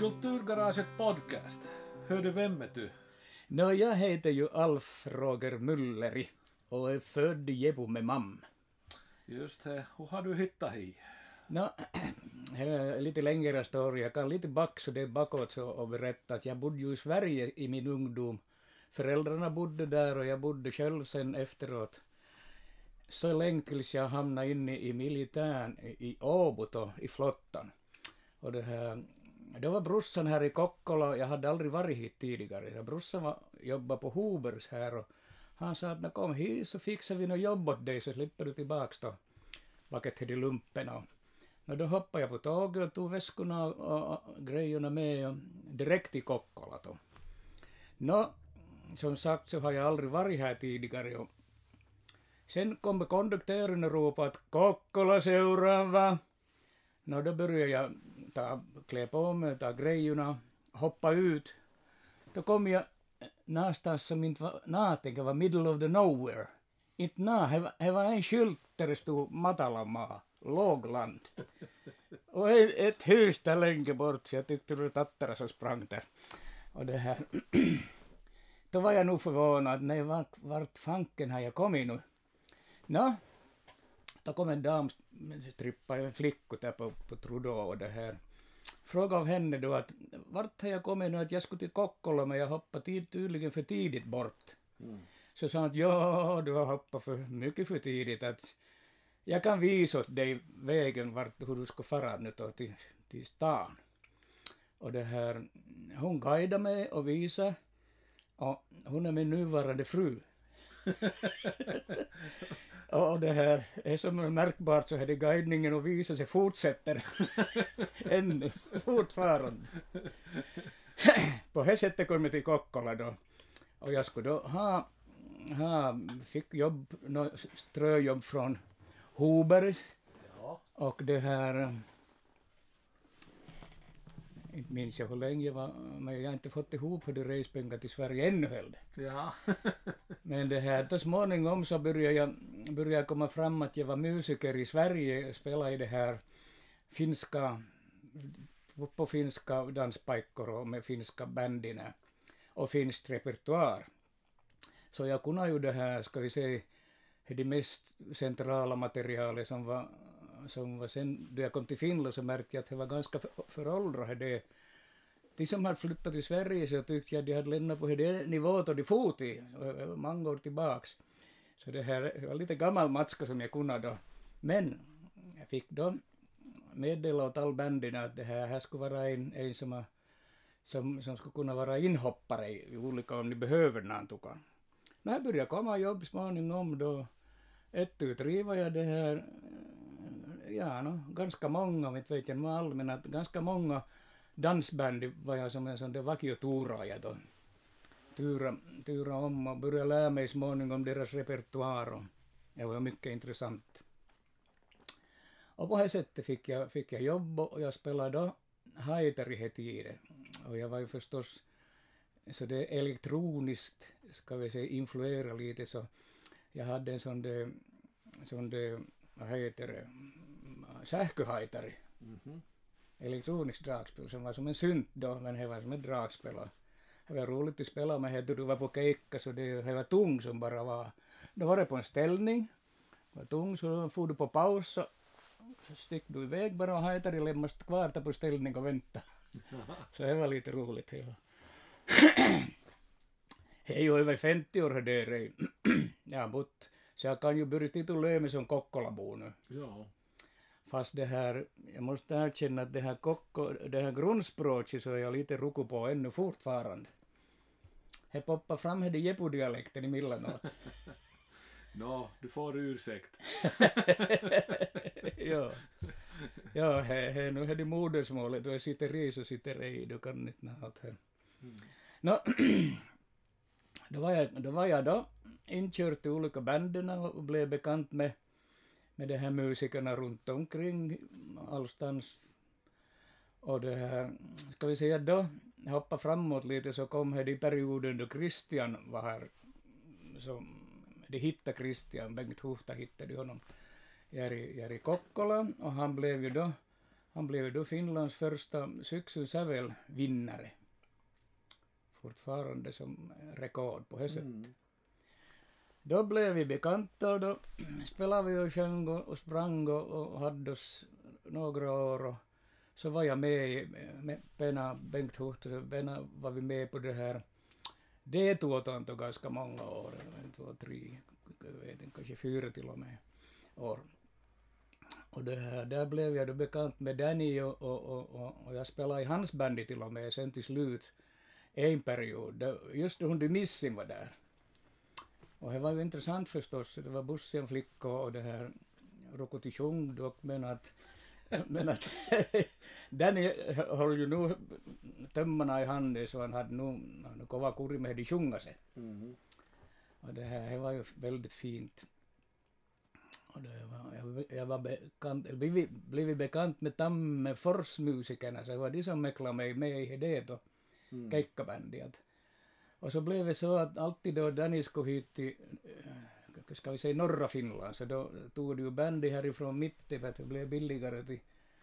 Kulturgaraget podcast. Hörde vem är du? Nå, jag heter ju Alf Roger Mülleri och är född i Jebu med mam. Just det, hur har du hittat hit? Är lite längre story. Jag kan lite back så det är bakåt så och berätta att jag bodde ju i Sverige i min ungdom. Föräldrarna bodde där och jag bodde själv sen efteråt. Så länge tills jag hamnade inne i militären i i Åbo då, i flottan. Och det här, då var brorsan här i Kokkola, jag hade aldrig varit hit tidigare. Brorsan var, jobbade på Hubers här och han sa att kom hit så fixar vi något jobb åt dig så slipper du tillbaks då. Vaket till lumpen och då hoppade jag på tåget och tog väskorna och, och, och grejerna med och direkt till Kokkola då. Nå, som sagt så har jag aldrig varit här tidigare och sen kom konduktören och ropade att Kokkola seuraava. Nå, då började jag ta, klä på mig, ta grejerna, hoppa ut. Då kom jag någonstans som inte var naten, det var middle of the nowhere. Inte na, det var, en skylt där det stod Matalamaa, lågland. Och ett, ett hus där längre bort, så jag tyckte det var tattare som sprang där. Och det här. Då var jag nog förvånad, nej vart, vart fanken har jag kommit nu? Nå, då kom en dam, trippade en flicka där på, på Trudeau och det här. Fråga av henne då att vart har jag kommit nu att jag skulle till Kokkola men jag hoppade tid, tydligen för tidigt bort. Så sa han att ja, du har hoppat för mycket för tidigt att jag kan visa åt dig vägen vart, hur du ska fara nu då till, till stan. Och det här, hon guidade mig och visade och hon är min nuvarande fru. och det här är som är märkbart så är det guidningen och visa sig fortsätter ännu fortfarande. På det sättet kom jag till Kokkola då. Och jag skulle då ha, ha fick jobb, no, ströjobb från Hubers Ja. och det här inte minns jag hur länge jag var, men jag har inte fått ihop hur det respengar till Sverige ännu heller. Ja. Men det här, så småningom så började jag, började jag komma fram att jag var musiker i Sverige, spelade i det här finska, på finska danspaikkor och med finska bandina och finskt repertoar. Så jag kunde ju det här, ska vi säga, det mest centrala materialet som var, som var sen, då jag kom till Finland så märkte jag att det var ganska för- föråldrat det. De som hade flyttat till Sverige så tyckte jag att de hade lämnat på den nivå då de fot i, och det var många år tillbaks. Så det här det var lite gammal matska som jag kunde då. Men jag fick då meddela åt all bandina att det här, här skulle vara en, en som, som, som skulle kunna vara inhoppare i olika om ni behöver någonting. När jag började komma jobb småningom då ett ut var jag det här, ja no, ganska många, om inte vet jag all, men att ganska många dansband var jag som en sån där vakioturaaja då. Tura, tura om och började lära mig småningom deras repertoar det var mycket intressant. Och på det sättet fick jag, fick jag jobb och jag spelade då haiter i tiden. Och jag var ju förstås så det elektroniskt, ska vi säga, influera lite så jag hade en sån där, sån där, vad heter det, sähköhaitari, Mhm. elektronisk dragspel som var som en synt då, men det var som ett dragspel. Det var roligt att spela med det, du var på keikka så det, det var tung som bara var. Då var det på en ställning, var tung så får du på paus så, så stick du iväg bara och haitari lämnas kvar där på ställning och vänta. Så det var lite roligt. Ja. Det är ju över 50 år det är Jag har bott, så jag kan ju börja titulera mig som Kokkolabo nu. Ja. Fast det här, jag måste erkänna att det här, kokko, det här grundspråket så är jag lite ruku på ännu fortfarande. Det poppar fram här i jepu-dialekten emellanåt. Nå, du får ursäkt. ja. Ja, he, he, nu är det modersmålet, då sitter i så sitter i, då kan inte något här. Nå, då var jag då, var jag då inkörd till olika banden och blev bekant med, med de här musikerna runt omkring allstans. Och det här, ska vi säga då, hoppa framåt lite så kom här i perioden då Christian var här, så de hittade Christian, Bengt Huhta hittade honom Jari Kokkola och han blev ju då Han blev då Finlands första Syksynsävel-vinnare, Fortfarande som rekord på det Mm. Då blev vi bekanta och då spelade vi och sjöng och sprang och, och hade oss några år. Och så var jag med, i- med Penna, Bengt Huhtare, Penna var vi med på det här D-tuotanto ganska många år, en, två, tre, jag vet inte, kanske fyra till och med år. Och det här, där blev jag då bekant med Danny och, och, och, och, och jag spelade i hans bandy till och med sen till slut en period, just då hon Missin var där. Och det var ju intressant förstås, det var bussen flicka och det här Rokoti sjung dock, men att, men att Danny höll ju nu tömmarna i handen så han hade nog han kova kuri med de sjunga sig. Mm. Och det här det var ju väldigt fint. Och det var, jag, jag var bekant, blivit, blivit bekant med Tammerfors-musikerna, så det var de som mäklade mig med i det då, Mm. keikkabandy. Och så blev det så att alltid då Danny skulle hit till, eh, ska vi säga norra Finland, så då tog du ju bandy härifrån mitten för att det blev billigare till,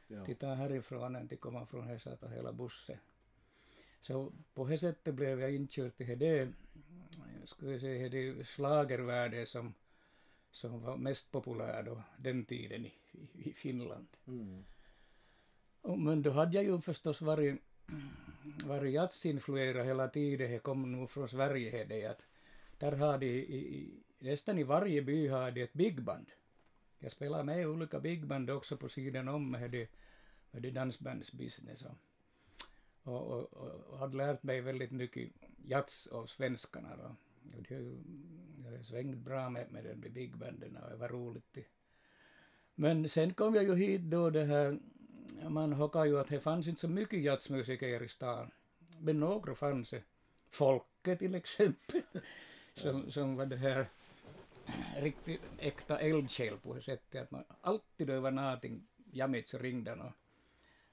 Ja. till ta härifrån än till komma från Hesa och hela bussen. Så på det sättet blev jag inkörd till det, skulle jag säga, det schlagervärde som, som var mest populär då, den tiden i, i, i Finland. Mm. Och, men då hade jag ju förstås varit, varit jazzinfluerad hela tiden. Det kom nog från Sverige det att där har de, i, i, nästan i varje by har de ett bigband. Jag spelar med i olika bigband också på sidan om med det, med det dansbandsbusiness. Och, och, och, och hade lärt mig väldigt mycket jazz av svenskarna då. Och det, har har svängt bra med, med de bigbanden och det var roligt. Det. Men sen kom jag ju hit då det här man hockar ju att det fanns inte så mycket jazzmusiker i stan. Men några fanns det. Folke till exempel. som, som var det här riktigt äkta eldsjäl på det sättet att man alltid över någonting jammet så ringde han och,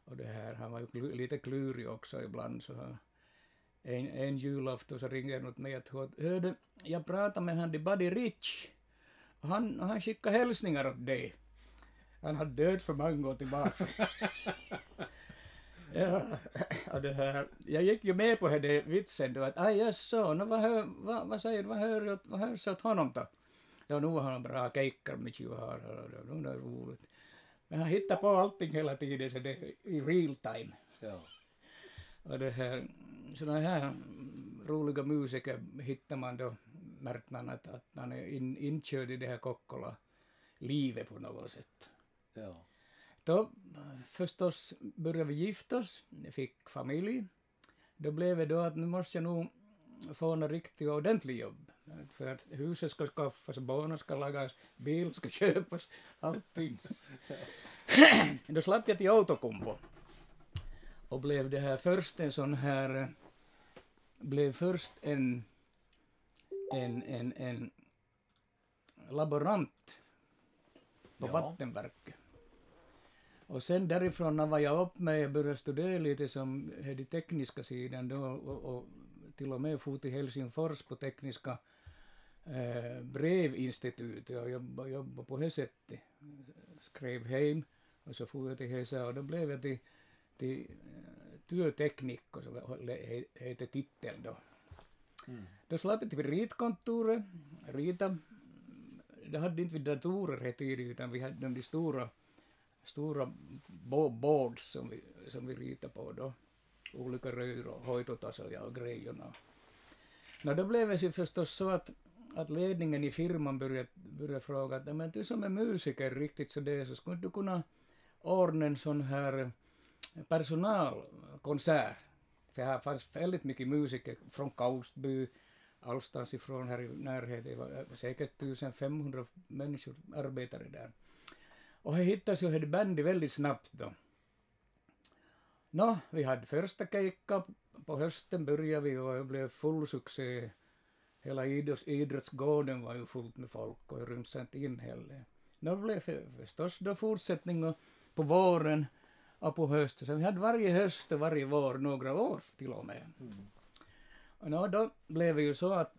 och det här, han var ju klu, lite klurig också ibland så han, en, en julafton så ringde han åt mig att hörde, jag pratade med han i Buddy Rich och han, han skickade hälsningar åt dig. Han hade dött för många år tillbaka. ja, och det här, jag gick ju med på det där vitsen då att aj jaså, no, vad, hör, vad, vad säger vad hör, vad hörs åt honom då? Ja, nu har han bra keikkar mycket har, och det- är roligt. Men han hittar på allting hela tiden så det i real time. Ja. Och det här, sådana här roliga musiker hittar man då, märker man att, att man är in, inkörd i det här Kokkola-livet på något sätt. Ja. Då förstås började vi gifta oss, fick familj. Då blev det då att nu måste jag nog få något riktigt ordentligt jobb. För att huset ska skaffas, barnen ska lagas, bil ska köpas, allting. då slapp jag till Outokumpu. Och blev det här först en sån här, blev först en, en, en, en laborant på Ja. vattenverket. Och sen därifrån när jag upp mig och började studera lite som den tekniska sidan då och, och till och med for till Helsingfors på tekniska eh, brevinstitutet och jobbade, jobbade på det sättet. Skrev hem och så for jag till Hesa och då blev jag till, till eh, työteknikko, så he- heter titeln då. Mm. Då slapp jag till ritkontoret, rita. Det hade inte vi datorer här tidigt utan vi hade de stora, stora boards som vi, som vi ritade på då. Olika rör och hojtotasoja och grejerna. No, då blev det ju förstås så att, att ledningen i firman började, började fråga att men du som är musiker riktigt så det så skulle du kunna ordna en sån här eh, personalkonsert. För här fanns väldigt mycket musiker från Kaustby, allstans ifrån här i närheten. Det var eh, säkert 1500 människor arbetade där. Och det hittades ju det bandet väldigt snabbt då. Nå, vi hade första keikka. På hösten började vi och det blev full succé. Hela idrotts, idrottsgården var ju fullt med folk och rymdes inte in heller. Nå blev det förstås då fortsättning på våren och på hösten. Så vi hade varje höst och varje vår några år till och med. Mm. Och nå, då blev det ju så att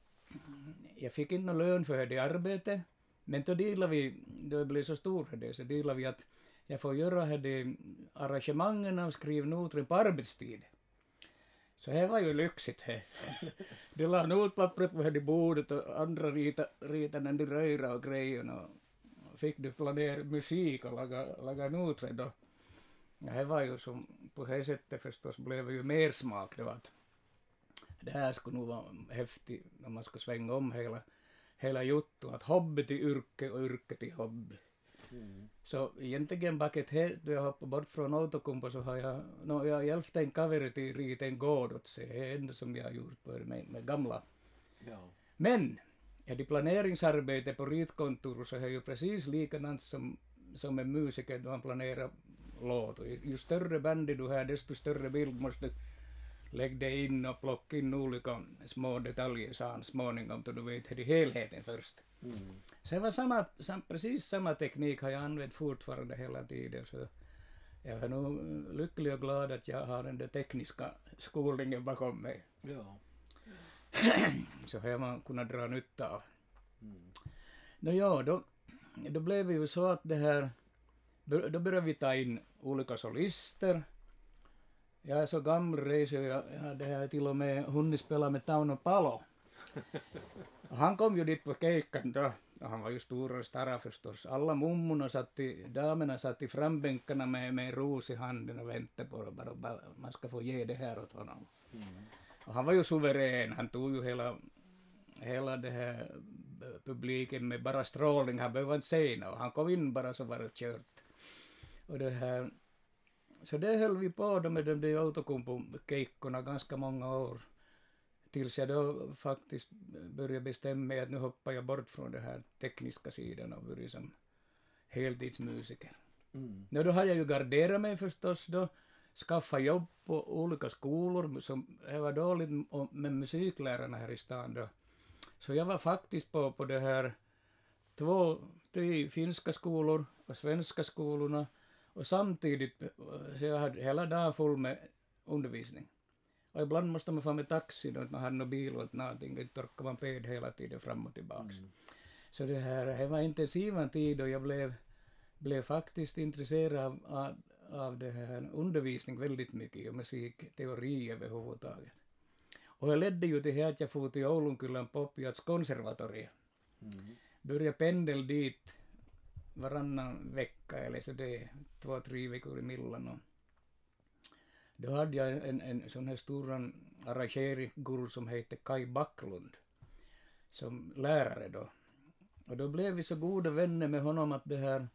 jag fick inte någon lön för det arbetet. Men då delar vi, då det blev så stor det, så delar vi att jag får göra här de arrangemangen av skrivnoter på arbetstid. Så det var ju lyxigt det. De la notpappret på här bordet och andra ritade rita när de röra och grejerna och fick du planera musik och laga, laga noter då. Ja, det var ju som på det sättet förstås blev det ju mer smak då att det här skulle nog vara häftigt om man skulle svänga om hela, hela juttu, att hobby till yrke och yrke till hobby. Mm. Så egentligen baket he, då jag hoppade bort från Outokumpu så har jag, no, jag har hjälpt en kaveri till rita en gård åt sig. Det är det enda som jag har gjort på med, med gamla. Ja. Men, ja, det planeringsarbete på ritkontor så är ju precis likadant som, som en musiker då han planerar låt. Ju större bandet du har desto större bild måste du lägga dig in och plocka in olika små detaljer så småningom då du vet hur helheten först. Mm. Så det var samma, sam, precis samma teknik har jag använt fortfarande hela tiden. Så jag är nog lycklig och glad att jag har den där tekniska skolningen bakom mig. Ja. Så har man kunnat dra nytta av. Mm. Nå ja, då, då blev det ju så att det här, då började vi ta in olika solister. Jag är så gammal reser, jag, hade här till och med hunnit spela med Tauno Palo. Och han kom ju dit på keikan då. Och han var ju stor och stara förstås. Alla mummorna satt i, damerna satt i frambänkarna med, med ros i handen och väntade på. Bara, bara, man ska få ge det här åt honom. Mm. Och han var ju suverän. Han tog ju hela, hela det här publiken med bara strålning. Han behövde inte säga något. Han kom in bara så var det kört. Och det här, så det höll vi på då med de där Outokumpu-keikkorna ganska många år. Tills jag då faktiskt började bestämma mig att nu hoppar jag bort från den här tekniska sidan och börjar som heltidsmusiker. Mm. Ja, då hade jag ju garderat mig förstås då, skaffa jobb på olika skolor, som det var dåligt med musiklärarna här i stan då. Så jag var faktiskt på, på det här två, tre finska skolor och svenska skolorna och samtidigt, så jag hade hela dagen full med undervisning. Och ibland måste man få med taxi då, att man hade någon bil eller någonting, då torkar man ped hela tiden fram och tillbaks. Mm. Så det här, det var intensiv tid och jag blev, blev faktiskt intresserad av, av, av det här undervisning väldigt mycket och musikteori överhuvudtaget. Och det ledde ju till att jag for till Oulunkylän Popiats konservatorium. Mm. Började pendel dit varannan vecka eller så det, två, tre veckor emellan. Och då hade jag en, en sån här stor arrangeringsguru som hette Kai Backlund som lärare då. Och då blev vi så goda vänner med honom att det här,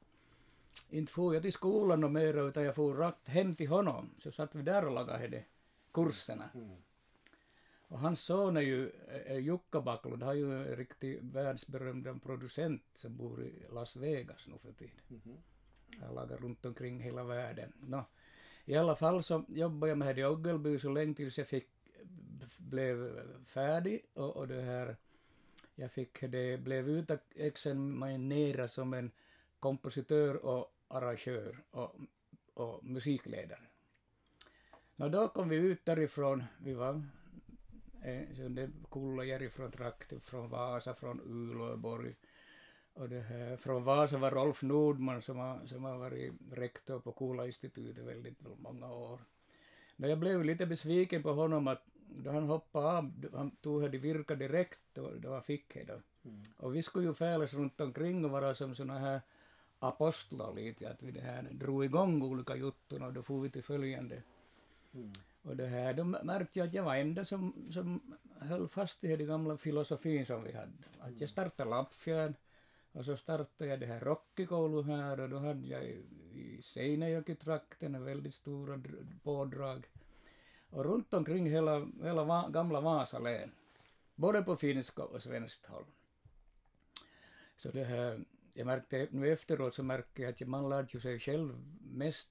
inte for jag till skolan och mera utan jag for rakt hem till honom. Så satt vi där och lagade de kurserna. Mm. Och hans son är ju är Jukka Backlund, han är ju en riktig världsberömd producent som bor i Las Vegas nu för tiden. Mhm. Han lagar runt omkring hela världen. Nå, I alla fall så jobbade jag med det i Oggelby så länge tills jag fick, blev färdig och, och det här, jag fick det, blev utexaminerad som en kompositör och arrangör och, och musikledare. Nå, då kom vi ut därifrån, vi var eh, så det kullajär från trakten, från Vasa, från Uleåborg. Och det här, från Vasa var Rolf Nordman som har, som har varit rektor på Kula-institutet väldigt många år. Men jag blev lite besviken på honom att då han hoppade av, han tog det virka direkt då, då han fick det. Då. Mm. Och vi skulle ju färdas runt omkring och vara som såna här apostlar lite, att vi det här drog igång olika jutton och då får vi till följande. Mm. Och det här, då märkte jag att jag var enda som, som höll fast i den gamla filosofin som vi hade. Att jag startade Lappfjärd och så startade jag det här rockikoulu här och då hade jag i, i Seinäjoki-trakten väldigt stora dr- pådrag. Och runt omkring hela, hela va, gamla Vasa län. Både på finska och svenskt håll. Så det här, jag märkte nu efteråt så märker jag att man lärde sig själv mest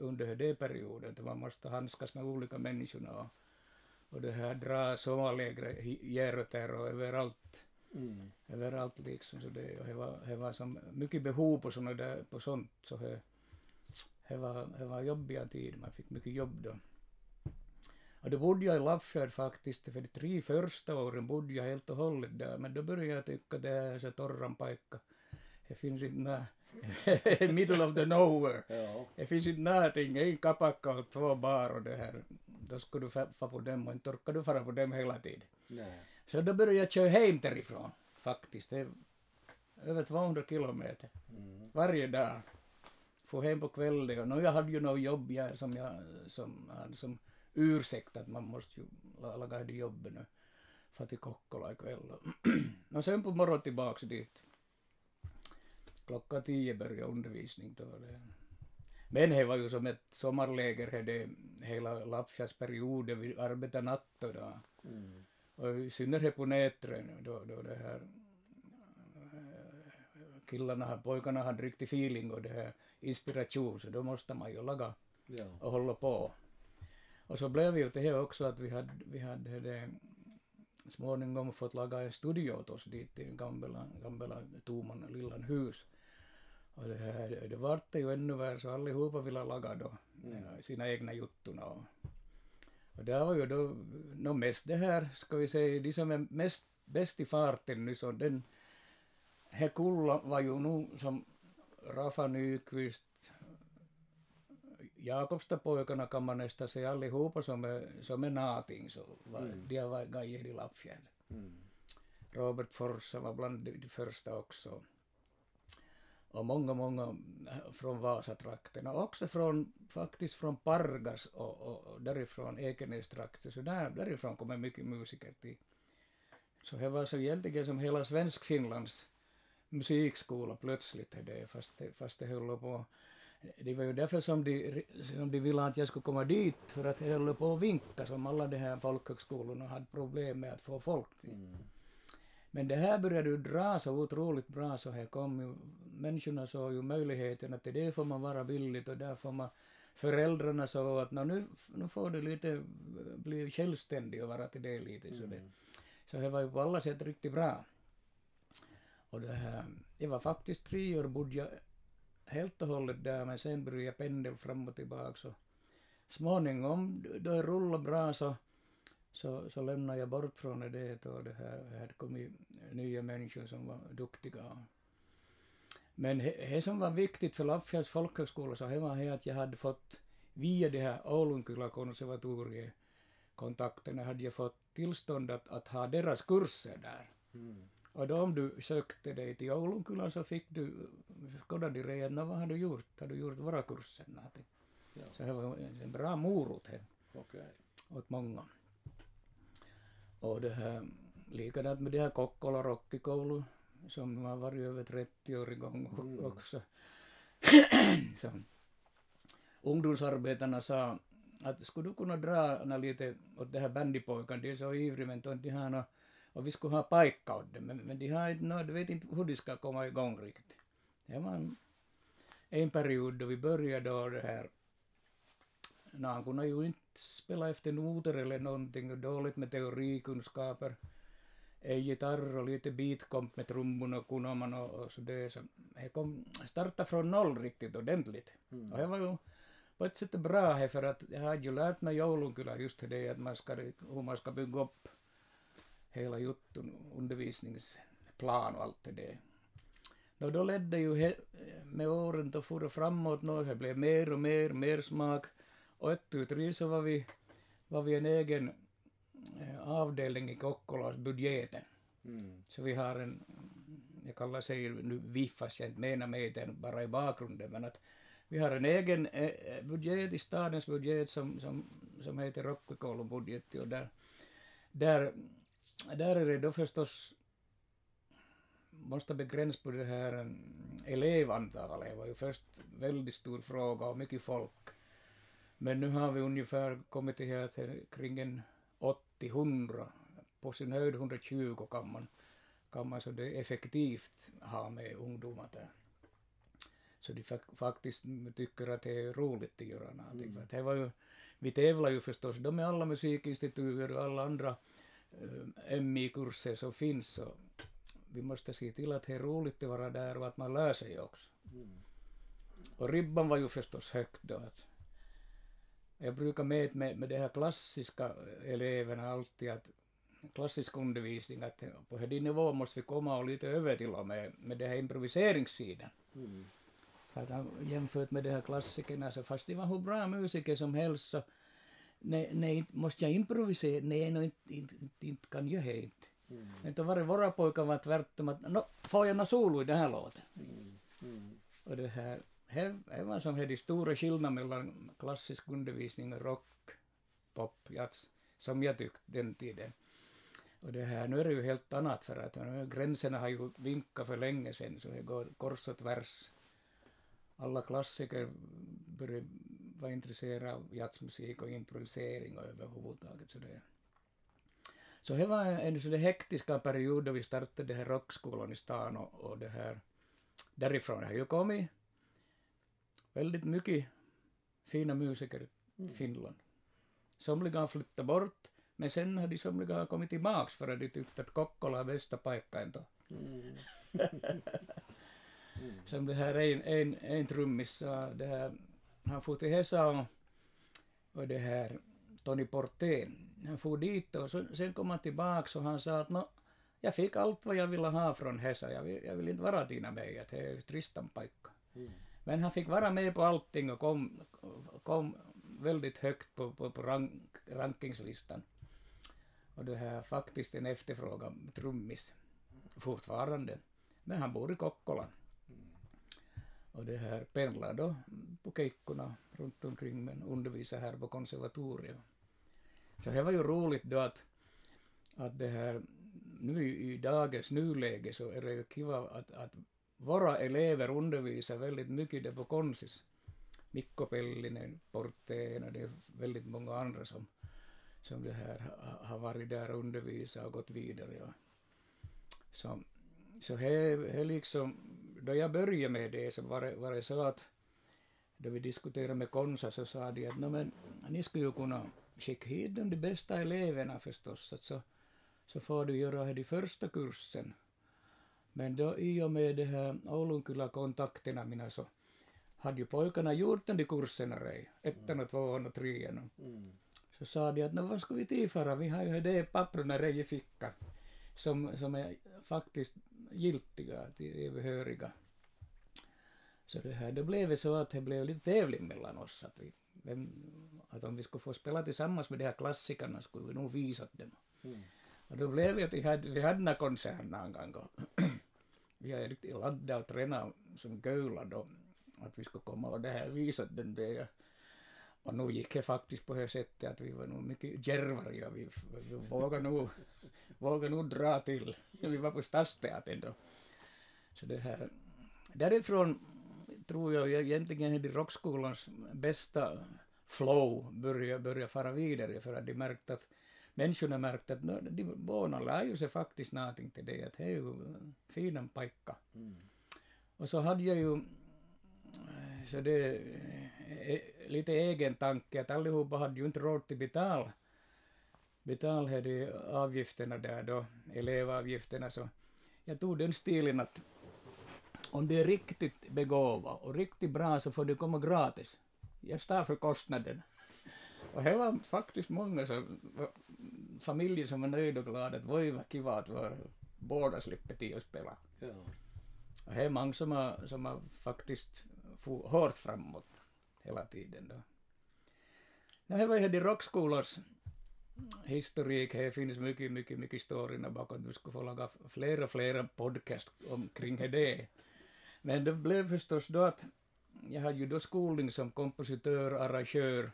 under den perioden. Att man måste handskas med olika människor och, och det här dra sommarläger i Järötär och överallt. Mm. Överallt liksom. Så det, och det, var, det var som mycket behov på, såna där, på sånt. Så det, det, var, det var jobbiga tid. Man fick mycket jobb då. Och då bodde jag i Lappfjärd faktiskt. För de tre första åren bodde jag helt och hållet där. Men då började jag tycka det är så torran paikka. Det finns inte middle of the nowhere. Ja. Det finns inte någonting, en kapacka och två bar och det här. Då skulle du få på dem och inte orkar du fara på dem hela tiden. Nej. Så då började jag köra hem därifrån faktiskt. Det är över 200 kilometer Mm. varje dag. Få hem på kvällen och nu jag hade ju något jobb jag, som jag som hade som ursäkt att man måste ju la- laga det jobbet nu. För till Kokkola ikväll. och sen på morgonen tillbaks dit. Klockan tio började undervisning då. Men det var ju som ett sommarläger här det hela Lappfjärdsperioden. Vi arbetade natt och dag. Mm. Och i synnerhet på Nätrön då, då det här eh, killarna, pojkarna hade riktig feeling och det här inspiration så då måste man ju laga Ja. och hålla på. Och så blev ju det här också att vi hade, vi hade det småningom fått laga en studio åt oss dit i gamla, gamla tomma lilla hus. Och det, här, det vart det ju ännu värre så allihopa ville laga då Mm. sina egna juttorna. Och, och det var ju då, no mest det här, ska vi säga, de som är mest bäst i farten nu så den, här kulla var ju nu som Rafa Nyqvist, Jakobsta pojkarna kan man nästan säga allihopa som är, som är någonting så var, Mm. de har varit gajer i Lappfjärd. Mm. Robert Forsa var bland de första också. Och många, många eh, från Vasatrakten och också från, faktiskt från Pargas och, och, och därifrån Ekenästrakten. Så där, därifrån kommer mycket musiker till. Så det var så egentligen som hela Svensk-Finlands musikskola plötsligt, det, fast, det, fast det höll på. Det var ju därför som de, som de ville att jag skulle komma dit, för att det höll på att vinka som alla de här folkhögskolorna hade problem med att få folk till. Mm. Men det här började ju dra så otroligt bra så här kom ju, människorna såg ju möjligheten att det får man vara billigt och där får man, föräldrarna såg att "Nå, nu, nu får du lite bli självständig och vara till det lite så det, Mm. så det var ju på alla sätt riktigt bra. Och det här, det var faktiskt tre år bodde jag helt och hållet där men sen började jag pendla fram och tillbaka så småningom då det rullade bra så så, så lämnade jag bort från det och det här det hade kommit nya människor som var duktiga. Men det som var viktigt för Lappfjärds folkhögskola så det var det att jag hade fått via det här Oulunkylä konservatoriet kontakterna hade jag fått tillstånd att, att ha deras kurser där. Mm. Och då om du sökte dig till Oulunkylä så fick du, skådade de redan, vad har du gjort? Har du gjort våra kurser? Ja. Så det var en bra morot här Okej. åt många. Och det här, likadant med det här Kokkola rockikoulu som nu har varit över 30 år igång Mm. också. så, ungdomsarbetarna sa att skulle du kunna dra nå lite åt det här bandypojkarna, de är så ivriga men de har nå, och vi skulle ha paikka åt dem, men, men de har inte nå, de vet inte hur de ska komma igång riktigt. Det var en, en period då vi började då det här han kunde ju inte spela efter noter eller någonting och dåligt med teorikunskaper. En gitarr och lite beatkomp med trummorna kunde man och, och så det. Så det kom starta från noll riktigt ordentligt. Mm. Och det var ju på ett sätt bra här för att jag hade ju lärt mig joulunkylä just det att man ska, hur man ska bygga upp hela jutun, undervisningsplan och allt det där. No, då ledde ju he, med åren då for det framåt det blev mer och mer, mer smak. Och ett tu tre så var vi, var vi en egen eh, avdelning i Kokkolas budgeten. Mm. Så vi har en, jag kallar sig nu VIF fast jag inte menar med den bara i bakgrunden, men att vi har en egen eh, budget i stadens budget som, som, som heter Rockikoulun budget och där, där, där är det då förstås måste begräns på det här elevantalet. Det var ju först väldigt stor fråga och mycket folk. Men nu har vi ungefär kommit till att det är kring en 80-100, på sin höjd 120 kan man, kan man så det effektivt ha med ungdomar där. Så de fak- faktiskt tycker att det är roligt att göra någonting. Mm. För att det var ju, vi tävlar ju förstås, de är alla musikinstituter och alla andra eh, MI-kurser som finns. Så vi måste se till att det är roligt att vara där och att man lär sig också. Mm. Och ribban var ju förstås högt då. Att jag brukar med med, med de här klassiska eleverna alltid att klassisk undervisning att på den nivån måste vi komma och lite över till och med, med den här improviseringssidan. Mm. Så att han, jämfört med de här klassikerna så fast de var hur bra musiker som helst så nej, nej, måste jag improvisera? Nej, no, inte, inte, inte, inte kan jag det inte. Mm. Men då var det våra pojkar var tvärtom att no, får jag något solo i den här låten? Mm. Mm. Och det här, här, här var som här de stora skillnaden mellan klassisk undervisning och rock, pop, jazz, som jag tyckte den tiden. Och det här, nu är det ju helt annat för att nu, gränserna har ju vinkat för länge sedan så det går kors och tvärs. Alla klassiker börjar vara intresserade av jazzmusik och improvisering och överhuvudtaget sådär. Så det var en sån hektiska period då vi startade den här rockskolan i stan och, och det här därifrån har ju kommit väldigt mycket fina musiker till Finland. Somliga har flyttat bort, men sen har de somliga kommit tillbaks för att de tyckte att Kokkola är bästa paikka då. Mm. Som det här en, en, en trummis sa, det här, han for till Hesa och, och det här Tony Portén, han for dit och så, sen kom han tillbaks och han sa att no, jag fick allt vad jag ville ha från Hesa, jag vill, jag vill inte vara dina mig, att det är tristan paikka. Mm. Men han fick vara med på allting och kom, kom väldigt högt på, på, på rank, rankingslistan. Och det här faktiskt en efterfrågan trummis fortfarande. Men han bor i Kokkola. Och det här pendlar då på Keikkorna runt omkring men undervisar här på konservatoriet. Så det var ju roligt då att, att det här nu i, i dagens nuläge så är det ju kiva att, att våra elever undervisar väldigt mycket där på konsis. Mikko Pellinen, Porteen och det är väldigt många andra som, som det här har varit där och undervisat och gått vidare. Och, Så, så he, he liksom, då jag började med det så var det, var det så att då vi diskuterade med Konsa så sa de att no, men, ni skulle ju kunna skicka hit de bästa eleverna förstås, så, så får du göra de första kursen. Men då i och med de här Oulunkyla-kontakterna mina så hade ju pojkarna gjort den de kurserna rej, ettan och tvåan och trean. Mm. så sa de att vad ska vi tillföra, vi har ju det papperna rej i fickan som, som är faktiskt giltiga, de är behöriga. Så det här, då blev det så att det blev lite tävling mellan oss, att, vi, vem, att om vi skulle få spela tillsammans med de här klassikerna skulle vi nog visa dem. Mm. Och då blev det att vi hade, vi hade den här konserten en gång vi hade riktigt laddat och tränat som gölar då att vi skulle komma och det här visa den det. Och nu gick det faktiskt på det sättet att vi var nog mycket djärvare och vi, vi vågade nog, vågade nog dra till. Vi var på Stadsteatern då. Så det här, därifrån tror jag egentligen att rockskolans bästa flow började, började fara vidare för att de märkte att människorna märkte att no, de båda lär ju sig faktiskt någonting till det, att det är ju en fin paikka. Mm. Och så hade jag ju så det eh, lite egen tanke att allihopa hade ju inte råd till betal betal här de avgifterna där då, elevavgifterna så jag tog den stilen att om du är riktigt begåvad och riktigt bra så får du komma gratis. Jag står för kostnaden. Och det var faktiskt många som, familjer som var nöjda och glada att voi vad kiva att var, båda slipper till att spela. Ja. Och det är många som har, som har faktiskt for hårt framåt hela tiden då. No, det var ju de rockskolors historik, det finns mycket, mycket, mycket storyn bakom. Du skulle få laga flera, flera podcast omkring det. Men det blev förstås då att jag hade ju då skolning som kompositör, arrangör,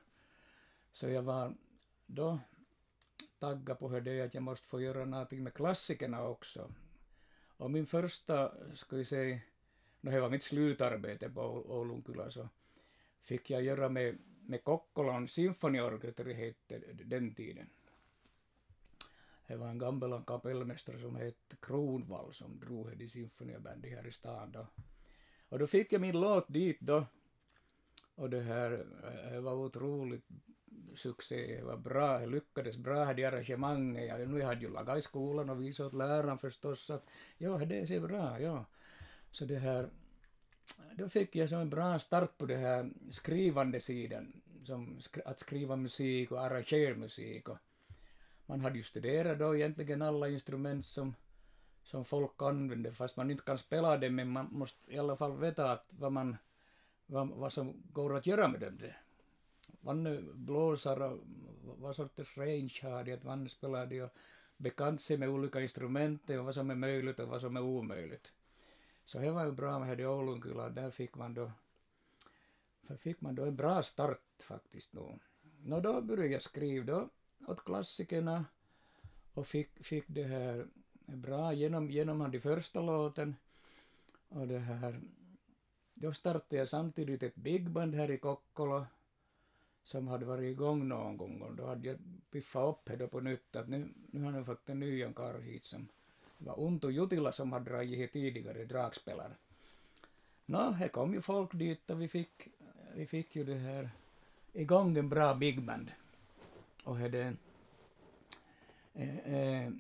så jag var då taggad på det att jag måste få göra någonting med klassikerna också. Och min första, ska vi säga, no, det var mitt slutarbete på Oulunkyla, så fick jag göra med, med Kokkolan symfoniorkester, hette den tiden. Det var en gammal kapellmästare som hette Kronvall som drog det symfonibandet här i stan då. Och då fick jag min låt dit då. Och det här det var otroligt succé, det var bra, det lyckades bra, hade arrangemanget. Jag, nu jag hade ju lagat i skolan och visat åt läraren förstås att ja, det ser bra, ja. Så det här, då fick jag som en bra start på det här skrivande sidan, som skri att skriva musik och arrangera musik. Och man hade ju studerat då egentligen alla instrument som, som folk använder, fast man inte kan spela dem, men man måste i alla fall veta att vad, man, vad, vad som går att göra med dem. Vanne blåsar och vad sorters range har de, att Vanne spelar de och bekant sig med olika instrument och vad som är möjligt och vad som är omöjligt. Så det var ju bra med det i Oulunkylä, där fick man då fick man då en bra start faktiskt nog. Nå då började jag skriva då åt klassikerna och fick, fick det här bra genom, genom de första låten. Och det här, då startade jag samtidigt ett bigband här i Kokkola som hade varit igång någon gång och då hade jag piffat upp det på nytt att nu, nu har jag fått en ny karl hit som det var Unto Jutila som hade dragit hit tidigare, dragspelare. Nå, här kom ju folk dit och vi fick, vi fick ju det här igång en bra Big Band. Och det, eh, eh,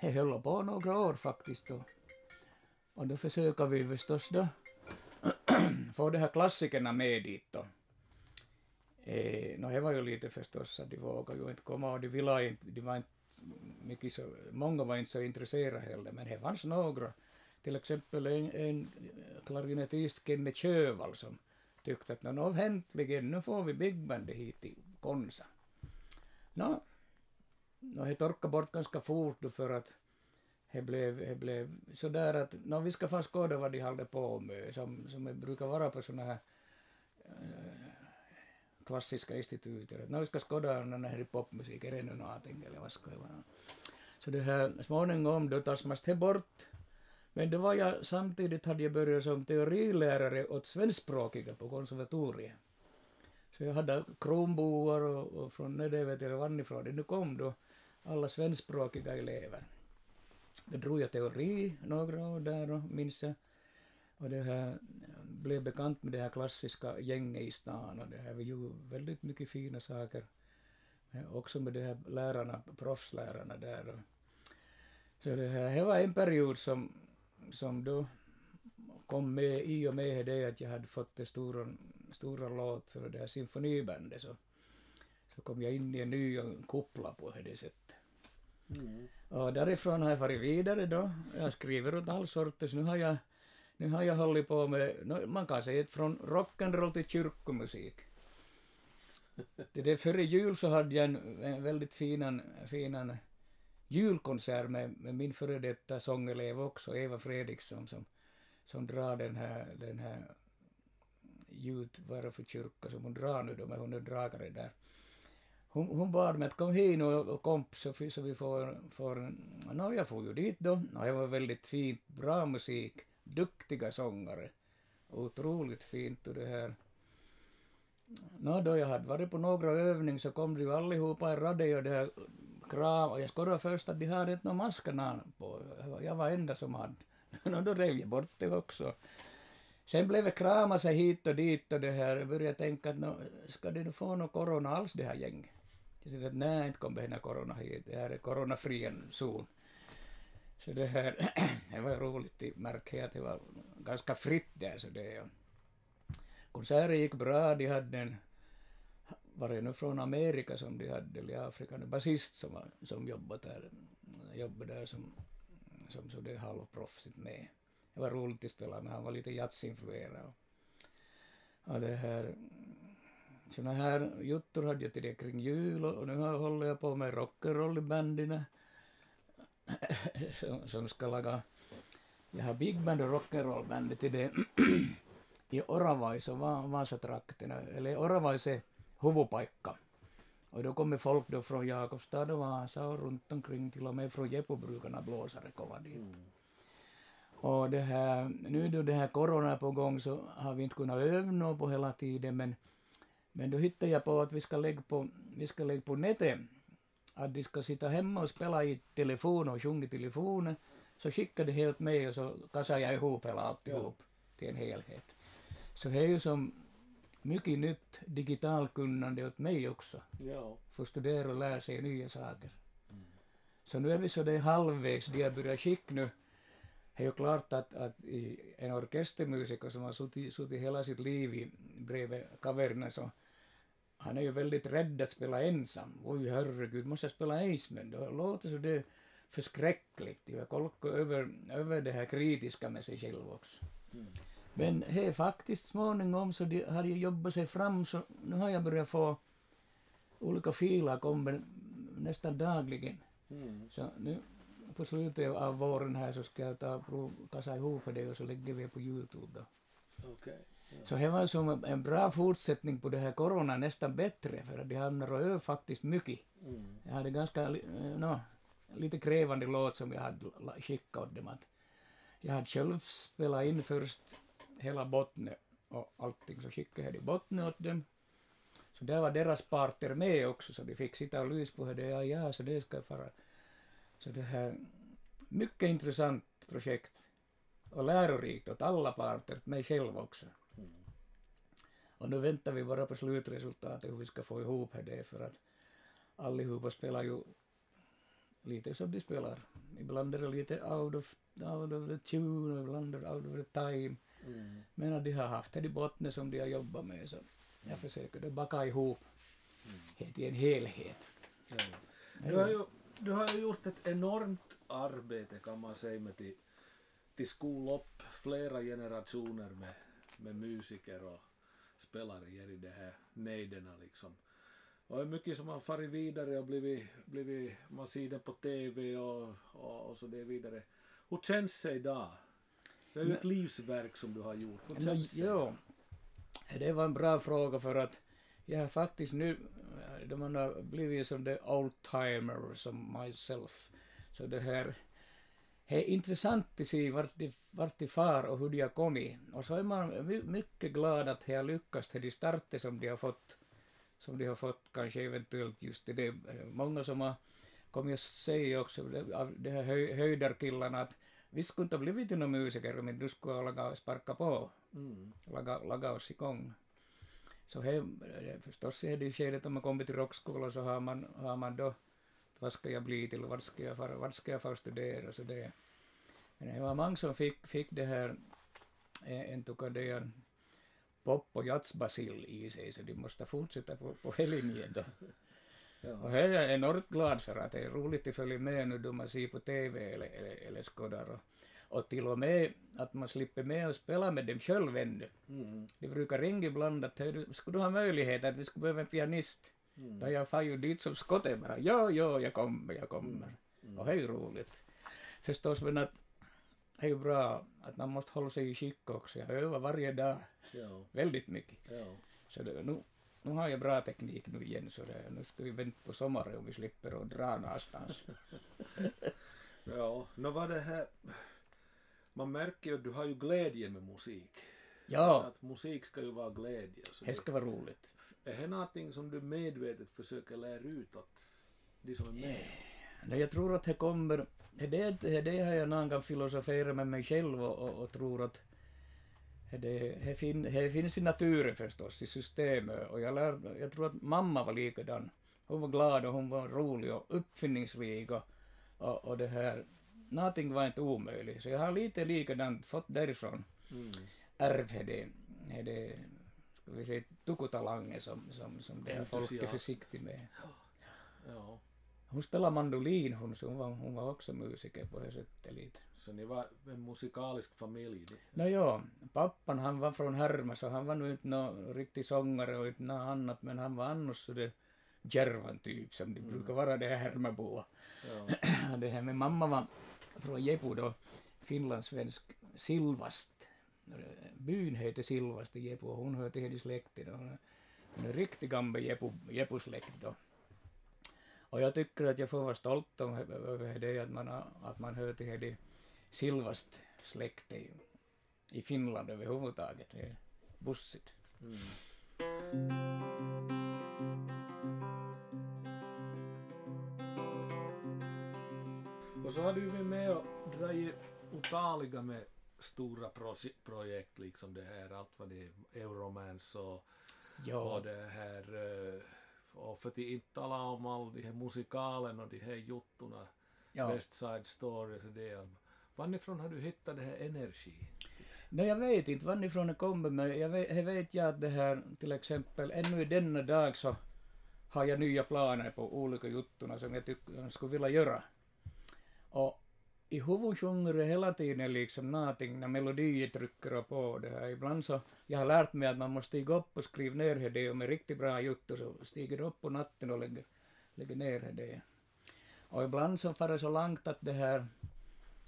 det höll på några år faktiskt och, och då försöker vi förstås då få de här klassikerna med dit då. Eh, no, det var ju lite förstås att de vågade ju inte komma och de ville inte, de var inte mycket så, många var inte så intresserade heller, men det fanns några, till exempel en, en klarinettist, Kenne Kövall, som tyckte att nå, äntligen, nu får vi bigbandet hit till Konsa. Nå, no, det torkade bort ganska fort då för att det blev, det blev så där att no, vi ska få skåda vad de håller på med, som, som det brukar vara på sådana här eh, klassiska institutet, Att vi ska skåda den här popmusik, är det nu någonting eller vad ska det vara? Så det här småningom då tas man det bort. Men då var jag samtidigt hade jag börjat som teorilärare åt svenskspråkiga på konservatoriet. Så jag hade kronboar och, och från Nödövet till Vannifrån. Nu kom då alla svenskspråkiga elever. Då drog jag teori några år där och minns jag. Och det här blev bekant med det här klassiska gänget i stan och det här var ju väldigt mycket fina saker. Men också med de här lärarna, proffslärarna där. Så det här, det var en period som, som då kom med i och med det att jag hade fått det stora, stora låt för det här symfonibandet så, så kom jag in i en ny kuppla på det sättet. Mm. Och därifrån har jag farit vidare då. Jag skriver åt all sorters. Nu har jag, nu har jag hållit på med, no, man kan säga från rock'n'roll till kyrkomusik. Det där före jul så hade jag en, en väldigt finan, finan julkonsert med, med min före detta sångelev också, Eva Fredriksson, som, som drar den här, den här ljud, vad är det för kyrka som hon drar nu då, men hon är dragare där. Hon, hon bad mig att kom hit och, och komp så, så vi får, får no, jag får ju dit då. No, det var väldigt fint, bra musik, duktiga sångare. Otroligt fint och det här. Nå, då jag hade varit på några övningar så kom de ju allihopa i rader och det här kram och jag skådade först att de hade inte några maskerna på. Jag var enda som hade. Nå, då rev jag bort det också. Sen blev det krama sig hit och dit och det här. Jag började tänka att nå, ska det nu få någon corona alls det här gänget? Jag sa att nej, inte kommer det corona hit. Det här är coronafri zon. Så det här, det var roligt att märka att det var ganska fritt där så det. Konserten gick bra, de hade en var det nu från Amerika som de hade, eller Afrika, en basist som, var, som jobbade där, jobbade där som, som så det halvproffsigt med. Det var roligt att spela med, han var lite jazzinfluerad. Och det här, såna här juttor hade jag till det kring jul och nu håller jag på med rock'n'roll i bandina som, som ska laga, jag har big band och rock'n'roll bandet till det i Oravais och Vasatrakterna, eller Oravais är huvudpaikka. Och då kommer folk då från Jakobstad och Vasa och runt omkring till och med från Jeppobrukarna blåsare komma dit. Mm. Och det här, nu då det här corona är på gång så har vi inte kunnat öva på hela tiden men, men då hittade jag på att vi ska lägga på, vi ska lägga på nätet att de ska sitta hemma och spela i telefon och sjunga i telefonen så skickade de helt med och så kasade jag ihop hela alltihop ja. till en helhet. Så det är ju som mycket nytt digitalkunnande åt mig också. Ja. Få studera och lära sig nya saker. Mm. Så nu är vi så det halvvägs, de har börjat skicka nu. Det är ju klart att, att en orkestermusiker som har suttit, suttit hela sitt liv i, bredvid kaverna så han är ju väldigt rädd att spela ensam. Oj herregud, måste jag spela Aceman? Då låter så det förskräckligt. Jag kolkar över, över det här kritiska med sig själv också. Mm. Men he, faktiskt småningom så de har jag jobbat sig fram så nu har jag börjat få olika filer kommer nästan dagligen. Mm. Så nu på slutet av våren här så ska jag ta och prov, kassa ihop det och så lägger vi på Youtube då. Okej. Så det var som en bra fortsättning på det här corona, nästan bättre, för att de hann röra faktiskt mycket. Mm. Jag hade ganska, eh, nå, lite krävande låt som jag hade skickat åt dem. Att jag hade själv spelat in först hela bottnet och allting, så skickade jag det bottnet åt dem. Så där var deras parter med också, så de fick sitta och lysa på det. Ja, ja, så det ska fara. Så det här, mycket intressant projekt och lärorikt åt alla parter, mig själv också. Mm. Och nu väntar vi bara på slutresultatet hur vi ska få ihop det för att allihopa spelar ju lite som de spelar. Ibland är det lite out of, out of the tune ibland är det out of the time. Mm. Men att de har haft det i botten som de har jobbat med så jag försöker det baka ihop det till en helhet. Ja. Du har, ju, du har ju gjort ett enormt arbete kan man säga med till, till skola upp flera generationer med, med musiker och spelare i det här nejderna liksom. Och det är mycket som har farit vidare och blivit, blivit man ser det på TV och, och, och så det vidare. Hur känns det idag? Det är ju ett livsverk som du har gjort. Hur känns det? jo, det var en bra fråga för att jag har faktiskt nu, man har blivit som the old-timer som myself, så det här, är intressant att se vart de, vart de far och hur de har kommit. Och så är man my- mycket glad att de har lyckats till de starter som de har fått, som de har fått kanske eventuellt just i det. Många som har kommit att säga också, det- av de här höj, höjdarkillarna, att vi skulle inte ha blivit några musiker, men du skulle ha lagat sparka på Mm. laga, laga oss igång. Så he, det- förstås är det i skedet om man kommer till rockskolan så har man, har man då vad ska jag bli till, vart ska jag fara, vart ska jag få studera så det. Men det var många som fick, fick det här, eh, en är pop och jazzbacill i sig så de måste fortsätta på, på linjen då. Och Ja. är jag enormt glad för att det är roligt att följa med nu då man ser på TV eller, eller, eller skådar och, och till och med att man slipper med och spela med dem själv ännu. Mm. De brukar ringa ibland att "Hej, du, skulle du ha möjlighet att vi skulle behöva en pianist? Mm. Då jag far ju dit som skottet bara, ja, ja, jag kommer, jag kommer. Mm. Och det är ju roligt. Förstås, men att det är ju bra att man måste hålla sig i skick också. Jag övar varje dag, Ja. väldigt mycket. Ja. Så det, nu, nu har jag bra teknik nu igen, så det, nu ska vi vänta på sommaren och vi slipper att dra någonstans. Ja, nå var det här... Man märker ju att du har ju glädje med musik. Ja, Att musik ska ju vara glädje. Så det ska vara roligt. Är det någonting som du medvetet försöker lära ut åt de som är med? Nej, jag tror att det kommer, det, det, har jag någon gång filosoferat med mig själv och, och, och tror att det, det, fin, det finns i naturen förstås, i systemet. Och jag, lär, jag tror att mamma var likadan. Hon var glad och hon var rolig och uppfinningsrik och, och, och det här, någonting var inte omöjligt. Så jag har lite likadant fått därifrån Mm. ärvt det, det ska vi säga, tukutalangen som, som, som det här folk är med. Ja. Hon spelade mandolin, hon, så hon, var, hon var också musiker på det sättet lite. Så ni var en musikalisk familj? Nå ja, pappan han var från Härma så han var nu inte någon riktig sångare och inte något annat men han var annars så det Järvan typ som de brukar vara det här Härmaboa. Ja. det här med mamma var från Jepu då, finlandssvensk Silvast. Byn heter Silvast i Jepu och hon hör till henne släkten. och Hon är- är riktig gammal Jepu, Jepu-släkt då. Och jag tycker att jag får vara stolt om, över det att man, att man hör till henne Silvast släkte i, i Finland överhuvudtaget. Det är bussigt. Mm. Och så har du varit med och dragit otaliga med stora proje- projekt, liksom det här, allt vad det är, Euromance och, och Ja, det här, eh, och för att inte tala om all de här musikalen och de här juttorna, ja. West Side Story och det. Varifrån har du hittat det här energi? Nej, jag vet inte varifrån det kommer, men jag vet, jag vet jag att det här till exempel ännu i denna dag så har jag nya planer på olika juttorna som jag tycker jag skulle vilja göra. Och i huvudet sjunger det hela tiden liksom någonting när melodier trycker på det här. Ibland så, jag har lärt mig att man måste stiga upp och skriva ner det och med riktigt bra juttor så stiger du upp på natten och lägger, lägger ner det. Och ibland så far det så långt att det här,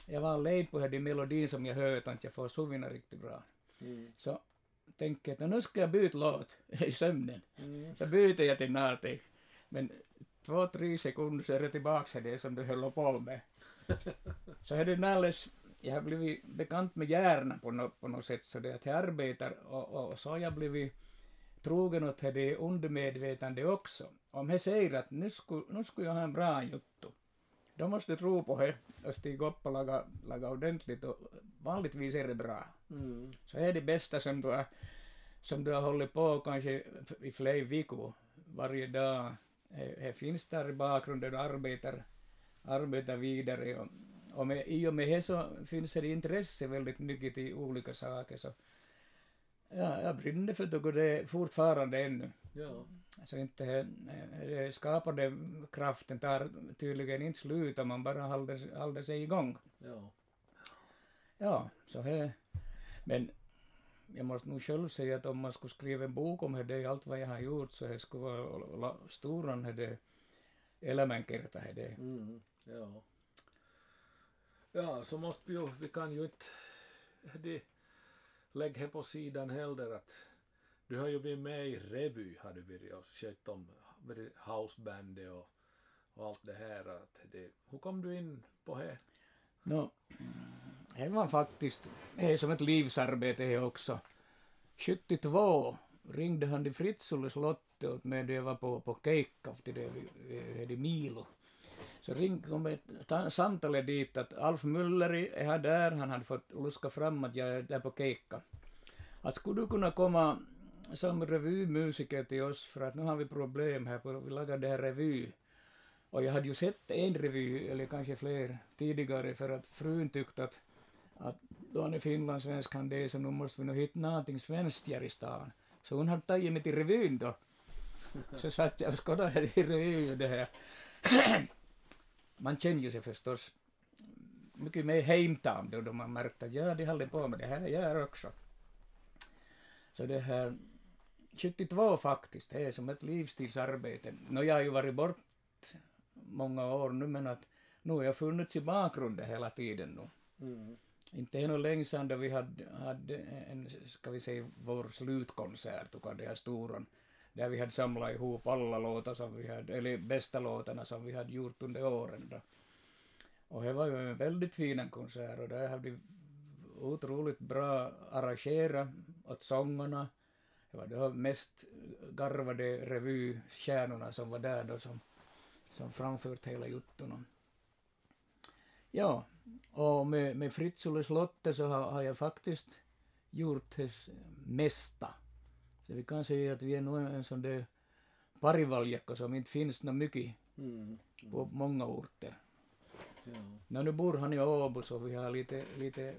jag var led på den melodin som jag hört att jag får sovna riktigt bra. Mm. Så tänker jag att nu ska jag byta låt i sömnen. Mm. Så byter jag till någonting. Men två, tre sekunder så är det tillbaka det som du höll på med. Så är det alldeles, jag har blivit bekant med hjärnan på något, på något sätt så det att jag arbetar och, och så har jag blivit trogen åt det undermedvetande också. Om jag säger att nu skulle, nu skulle jag ha en bra juttu, då måste du tro på det och stiga upp och laga, laga ordentligt och vanligtvis är det bra. Mm. Så är det bästa som du har, som du har hållit på kanske i flera veckor varje dag. Det, det finns där i bakgrunden och arbetar, arbetar vidare. Och, och med, i och med det så finns det intresse väldigt mycket till olika saker. Så, ja, jag brinner för det och det fortfarande ännu. Ja. Så inte det, det skapade kraften tar tydligen inte slut om man bara håller, håller sig igång. Ja. Ja, så här. Men jag måste nog själv säga att om man skulle skriva en bok om det, allt vad jag har gjort, så det skulle vara storan det elämänkerta det. Mm. Ja. Ja, så måste vi ju, vi kan ju inte de, lägga det på sidan heller att du har ju varit med i revy, har du varit och skött om housebandet och, och allt det här. Att det, hur kom du in på det? No, det var faktiskt, det är som ett livsarbete det också. 72 ringde han till Fritzulle slottet åt mig då jag var på, på Keikka, till det, vid- vid- Milo. Så ringde kom ett samtal dit att Alf Müller är här där, han hade fått luska fram att jag är där på Keikka. Att skulle du kunna komma som revymusiker till oss för att nu har vi problem här, för vi lagar det här revy. Och jag hade ju sett en revy, eller kanske fler, tidigare för att frun tyckte att, att då han är finlandssvensk han det så nu måste vi nog hitta någonting svenskt här i stan. Så hon hade tagit mig till revyn då. Så satt jag och skådade i revyn det här. Man känner ju sig förstås mycket mer hemtam då, då man märkte att ja, de håller på med det här, jag är också. Så det här, 72 faktiskt, det är som ett livstidsarbete. Nå, jag har ju varit bort många år nu, men att nu har jag funnits i bakgrunden hela tiden nu. Mm. Inte ännu länge sedan då vi hade, hade en, ska vi säga, vår slutkonsert, och det här storan, där vi hade samlat ihop alla låtar som vi hade, eller bästa låtarna som vi hade gjort under åren då. Och det var ju en väldigt fin konsert och där hade otroligt bra arrangerat åt sångarna. Det var de mest garvade revystjärnorna som var där då som, som framfört hela juttorna. Ja, och med, med Fritzulle slottet så har, har jag faktiskt gjort det mesta. Så vi kan säga att vi är nog en sån där parivaljakka som inte finns något mycket Mm. på många orter. Ja. Nu bor han i Åbo så vi har lite, lite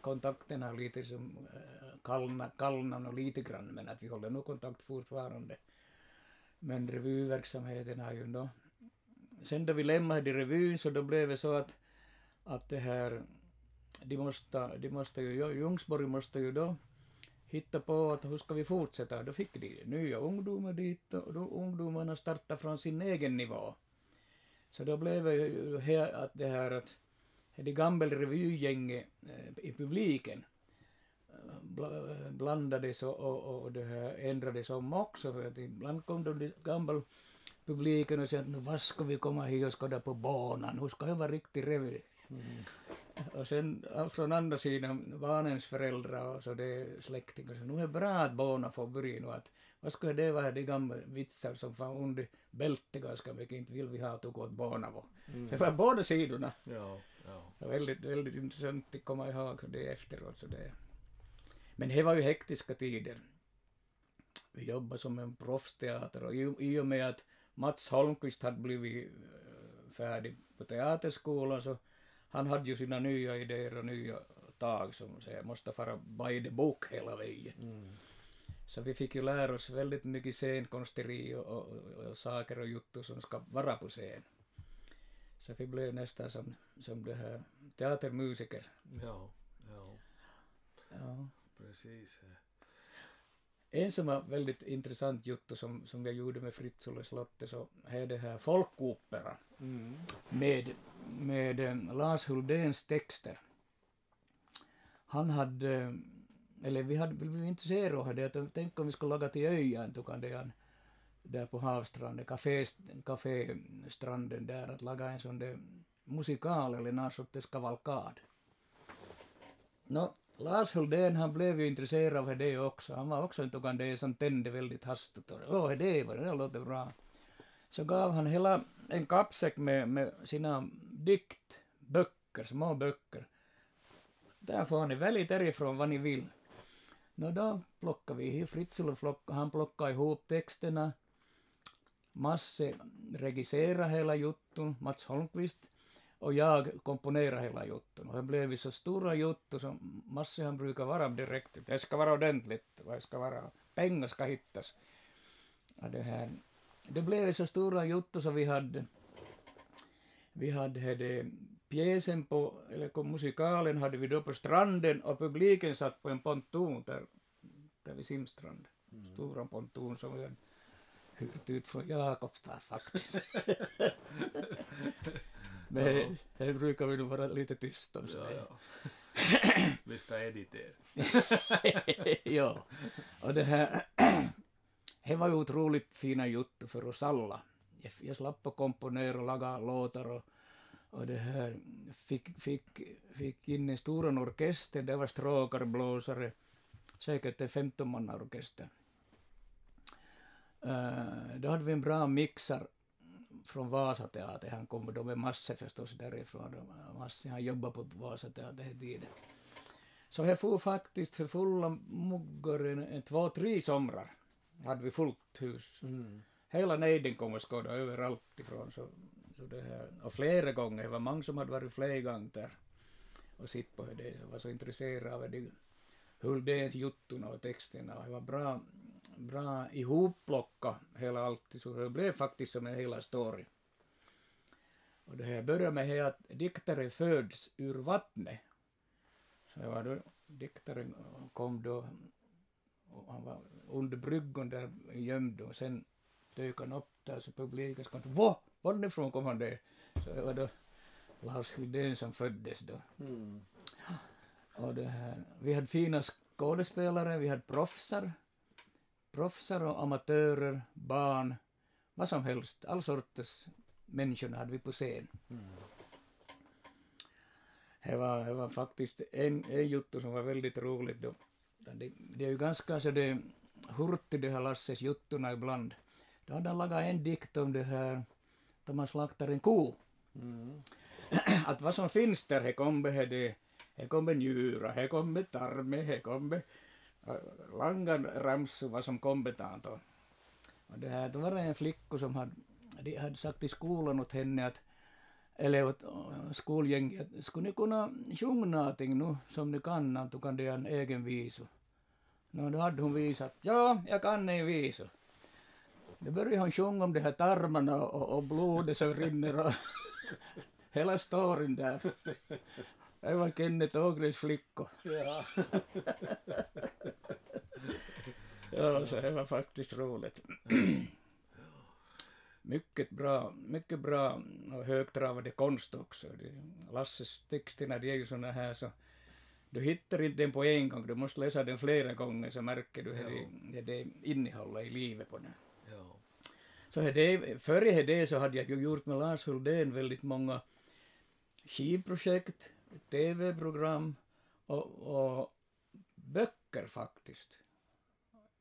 kontakterna lite som äh, kallna, kallnan och lite grann men att vi håller nog kontakt fortfarande. Men revyverksamheten har ju då sen då vi lämnade revyn så då blev det så att, att det här de måste, de måste ju, Ljungsborg måste ju då hitta på att hur ska vi fortsätta. Då fick de nya ungdomar dit och då ungdomarna startade från sin egen nivå. Så då blev det ju att det här att det gamla revygänget eh, i publiken eh, eh, blandades och, och, och det här ändrades om också för att ibland kom de gamla publiken och sa att nu vad ska vi komma hit och skåda på banan, nu ska det vara riktig revy. Mm. Och sen från andra sidan barnens föräldrar och så det släktingar så nu är det bra att barnen får börja nu att vad skulle det vara de gamla vitsar som fan under bältet ganska mycket inte vill vi ha att gå åt barnen på. Mm. Det var båda sidorna. Ja, ja. Det var väldigt, väldigt intressant att komma ihåg det efteråt. Så det. Men det var ju hektiska tider. Vi jobbade som en proffsteater och i, i och med att Mats Holmqvist hade blivit eh, färdig på teaterskolan så han hade ju sina nya idéer och nya tag som säger måste fara by the book hela vägen. Mm. Så vi fick ju lära oss väldigt mycket scenkonsteri och, och, och, och saker och juttor som ska vara på scen. Så vi blev nästan som, som det här teatermusiker. Ja, ja, Ja. precis. En som var väldigt intressant jotto som, som jag gjorde med Fritzola slottet så är det här folkopera Mm. med, med eh, Lars Huldéns texter. Han hade, eller vi hade vi blev intresserade av det, att tänk om vi skulle laga till öjan, han, där på havstranden, café, kaféstranden där, att laga en sån där musikal eller någon sorts kavalkad. Nå, Lars Huldén han blev ju intresserad av det också. Han var också en tog som tände väldigt hastigt. Åh, oh, det var det låter bra. Så gav han hela en kappsäck med, med sina diktböcker, små böcker. Där får ni välja därifrån vad ni vill. Nå då plockade vi, Fritzl plock- han plockade ihop texterna. Masse regisserade hela jutton, Mats Holmqvist. Och jag komponerade hela jutton. Och det blev så stora juttor som Masse han brukar vara direkt. Det ska vara ordentligt, det ska vara. Pengar ska hittas. Och det här det blev så stora juttor så vi hade vi hade det, pjäsen på, eller musikalen hade vi då på stranden och publiken satt på en ponton där, där vid Simstrand. Stora ponton som vi hade hyrt ut från Jakobstad faktiskt. Men det brukar vi nog vara lite tysta om. Ja, sådär. ja. Vi ska editera. ja. Och det här, det var ju otroligt fina juttor för oss alla. Jag, jag slapp att komponera och laga låtar och, och det här fick, fick, fick in en stor orkester, det var stråkare, blåsare, säkert en 15 manna orkester. Uh, då hade vi en bra mixar från Vasateatern, han kom då med Masse förstås därifrån, Masse han jobbade på Vasateatern hela tiden. Så jag får faktiskt för fulla en, två, tre somrar. Hade vi fullt hus. Mm. Hela nejden kom och skådade överallt ifrån. Så, så det här, och flera gånger, det var många som hade varit flera gånger där och sitt på det. Så var så intresserade av det. Huldéns juttorna och texterna. Det var bra, bra ihopplocka hela allt. Så det blev faktiskt som en hela story. Och det här började med att diktare föds ur vattnet. Så det var då diktaren kom då och han var under bryggan där gömd och sen dök han upp där så publiken ska Vad? Varifrån kom han det? Så det var då Lars Hydén som föddes då. Mm. Och det här, vi hade fina skådespelare, vi hade proffsar, proffsar och amatörer, barn, vad som helst, all sorters människor hade vi på scen. Mm. Det var, det var faktiskt en, en juttu som var väldigt roligt då. Det, det är ju ganska så det hurtigt det här Lasses juttorna ibland. Då hade han lagat en dikt om det här, då man slaktar en ko. Mm. att vad som finns där, he kommer det, he kommer njura, he kommer tarme, he kommer langan ramsu, vad som kom tant. Och, och det här, då var det en flicka som hade, de hade sagt i skolan åt henne att eller åt äh, skolgänget, att skulle ni kunna sjunga någonting nu som ni kan, att du kan göra en egen visu. No, då hade hon visat, ja, jag kan en visu. Då började hon sjunga om de här tarmarna och, och blodet som rinner och hela storyn där. Var Kenneth Ågrens flickor. Ja. Ja, så det var faktiskt roligt. mycket bra, mycket bra och högtravande konst också. Lasses texterna, de är ju såna här så du hittar inte den på en gång, du måste läsa den flera gånger så märker du hur det, innehållet i livet på den. ja. Så det, före det så hade jag ju gjort med Lars Huldén väldigt många skivprojekt, tv-program och, och böcker faktiskt.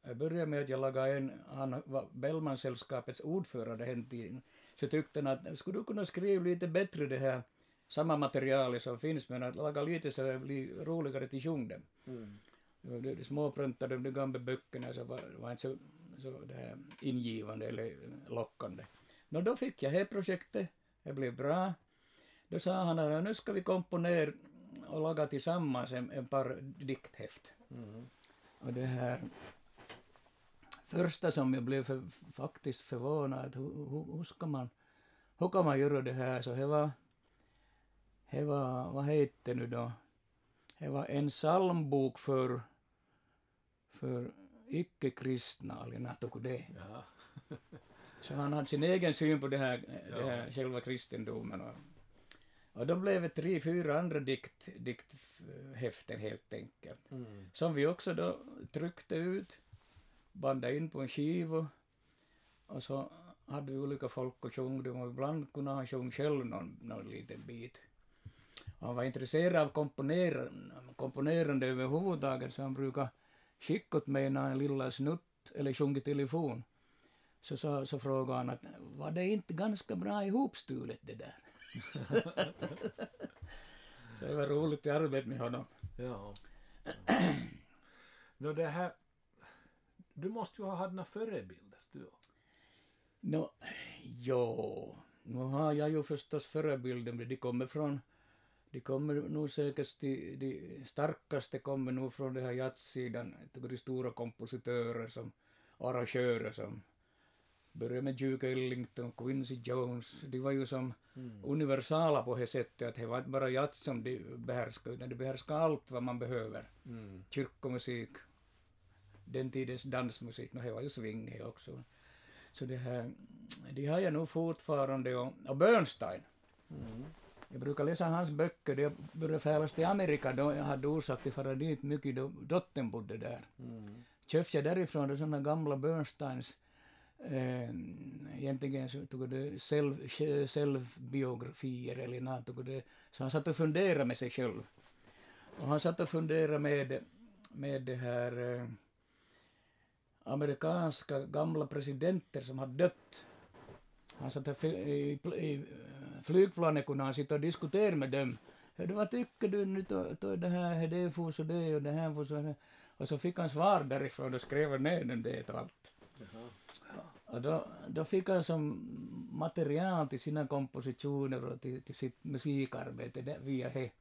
Jag började med att jag lagade en, han var Bellmansällskapets ordförande den tiden, så tyckte han att skulle du kunna skriva lite bättre det här samma material som finns men att laga lite så det blir roligare till sjung dem. Mm. Och det, det småpruntade de gamla böckerna så var, var inte så, så det här ingivande eller lockande. Nå då fick jag det projektet, det blev bra. Då sa han att nu ska vi komponera och lagat tillsammans en, en par dikthäft. Mm. Och det här första som jag blev för, faktiskt förvånad, hur, hur, hur ska man, hur kan man göra det här? Så det var, det var, vad heter nu då, det var en psalmbok för, för icke-kristna, eller något det. Ja. Så han hade sin egen syn på det här, det här själva kristendomen. Och, och då blev det tre, fyra andra dikt, dikthäften helt enkelt. Mm. Som vi också då tryckte ut, bandade in på en skiva och så hade vi olika folk och sjöng dem och ibland kunde han sjunga själv någon, någon liten bit. Och han var intresserad av komponera, komponerande överhuvudtaget så han brukade skicka åt mig en lilla snutt eller sjunga i telefon. Så, så, så frågade han att var det inte ganska bra ihopstulet det där? Det var roligt arbete med honom. Ja. Nå det här... Du måste ju ha haft några förebilder, du. Nå, jo, nu har jag ju förstås förebilder, men de kommer från, de kommer nog säkert de starkaste kommer nog från den här jazzsidan, de stora kompositörer som, arrangörer som började med Duke Ellington, Quincy Jones, de var ju som Mm. universala på det sättet att det var inte bara jazz som de behärskade, utan de behärskade allt vad man behöver. Mm. Kyrkomusik, den tidens dansmusik, no, det var ju swing också. Så det här, de har jag nog fortfarande, och, och Bernstein. Mm. Jag brukar läsa hans böcker, jag började färdas till Amerika då jag hade orsak till att fara dit mycket då dottern bodde där. Mm. Köpte jag därifrån då sådana gamla Bernsteins Eh, egentligen så tog det själv, självbiografier eller något, tog det, så han satt och funderade med sig själv. Och han satt och funderade med, med det här eh, amerikanska gamla presidenter som hade dött. Han satt och i, i eh, flygplanet kunde han sitta och diskutera med dem. Hördu, vad tycker du nu då, då det här, det får så det och det här får så det. Och så fick han svar därifrån och skrev ner dem det och allt. Och då, då fick han som material till sina kompositioner och till, till sitt musikarbete där, via det.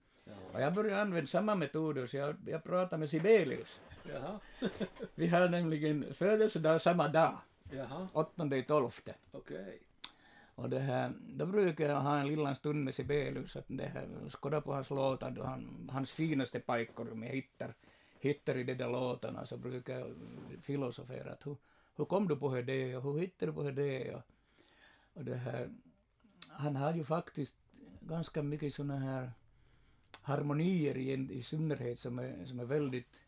Och jag började använda samma metoder så jag, jag pratade med Sibelius. Jaha. Vi har nämligen födelsedag samma dag, Jaha. 8 12. Okej. Och det här, då brukar jag ha en liten stund med Sibelius att det här, skåda på hans låtar, han, hans finaste pajkor som jag hittar, hittar i de där låtarna, så brukar jag filosofera att hur, hur kom du på det och hur hittade du på det och, och det här, han har ju faktiskt ganska mycket såna här harmonier i, en- i synnerhet som är, som är väldigt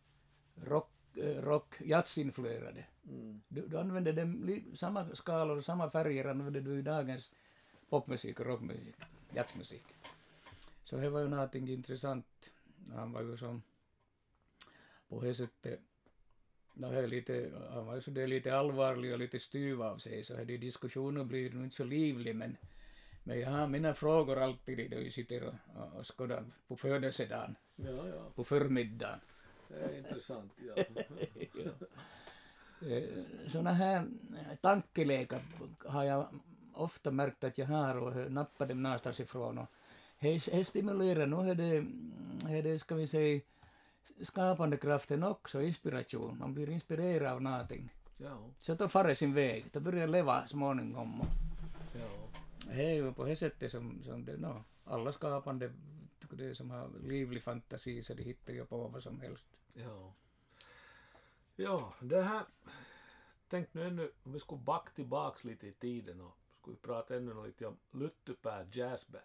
rock, eh, rock jazzinfluerade. Mm. Du, du använder dem, samma skalor och samma färger använder du i dagens popmusik och rockmusik, jazzmusik. Så det var ju någonting intressant. Han var ju som på det sättet, no, det är lite, han var ju så det är lite allvarlig och lite styv av sig så här, de diskussioner blir nog inte så livlig men men jag har mina frågor alltid då vi sitter och, och, och skådar på födelsedagen, Ja, ja. på förmiddagen. Det är intressant. Ja. Sådana här tankelekar har jag ofta märkt att jag har och nappat dem någonstans ifrån. Och det, stimulerar nog, är det, är det, ska vi säga, skapande kraften också, inspiration. Man blir inspirerad av någonting. Ja. Så då far det sin väg, då börjar leva småningom. Ja. det är ju på det sättet som, som det, no, alla skapande, det som har livlig fantasi, så de hittar ju på vad som helst. Ja. Ja, det här... Tänk nu ännu, om vi skulle backa tillbaks lite i tiden och skulle vi prata ännu lite om Lyttypää Jazzband.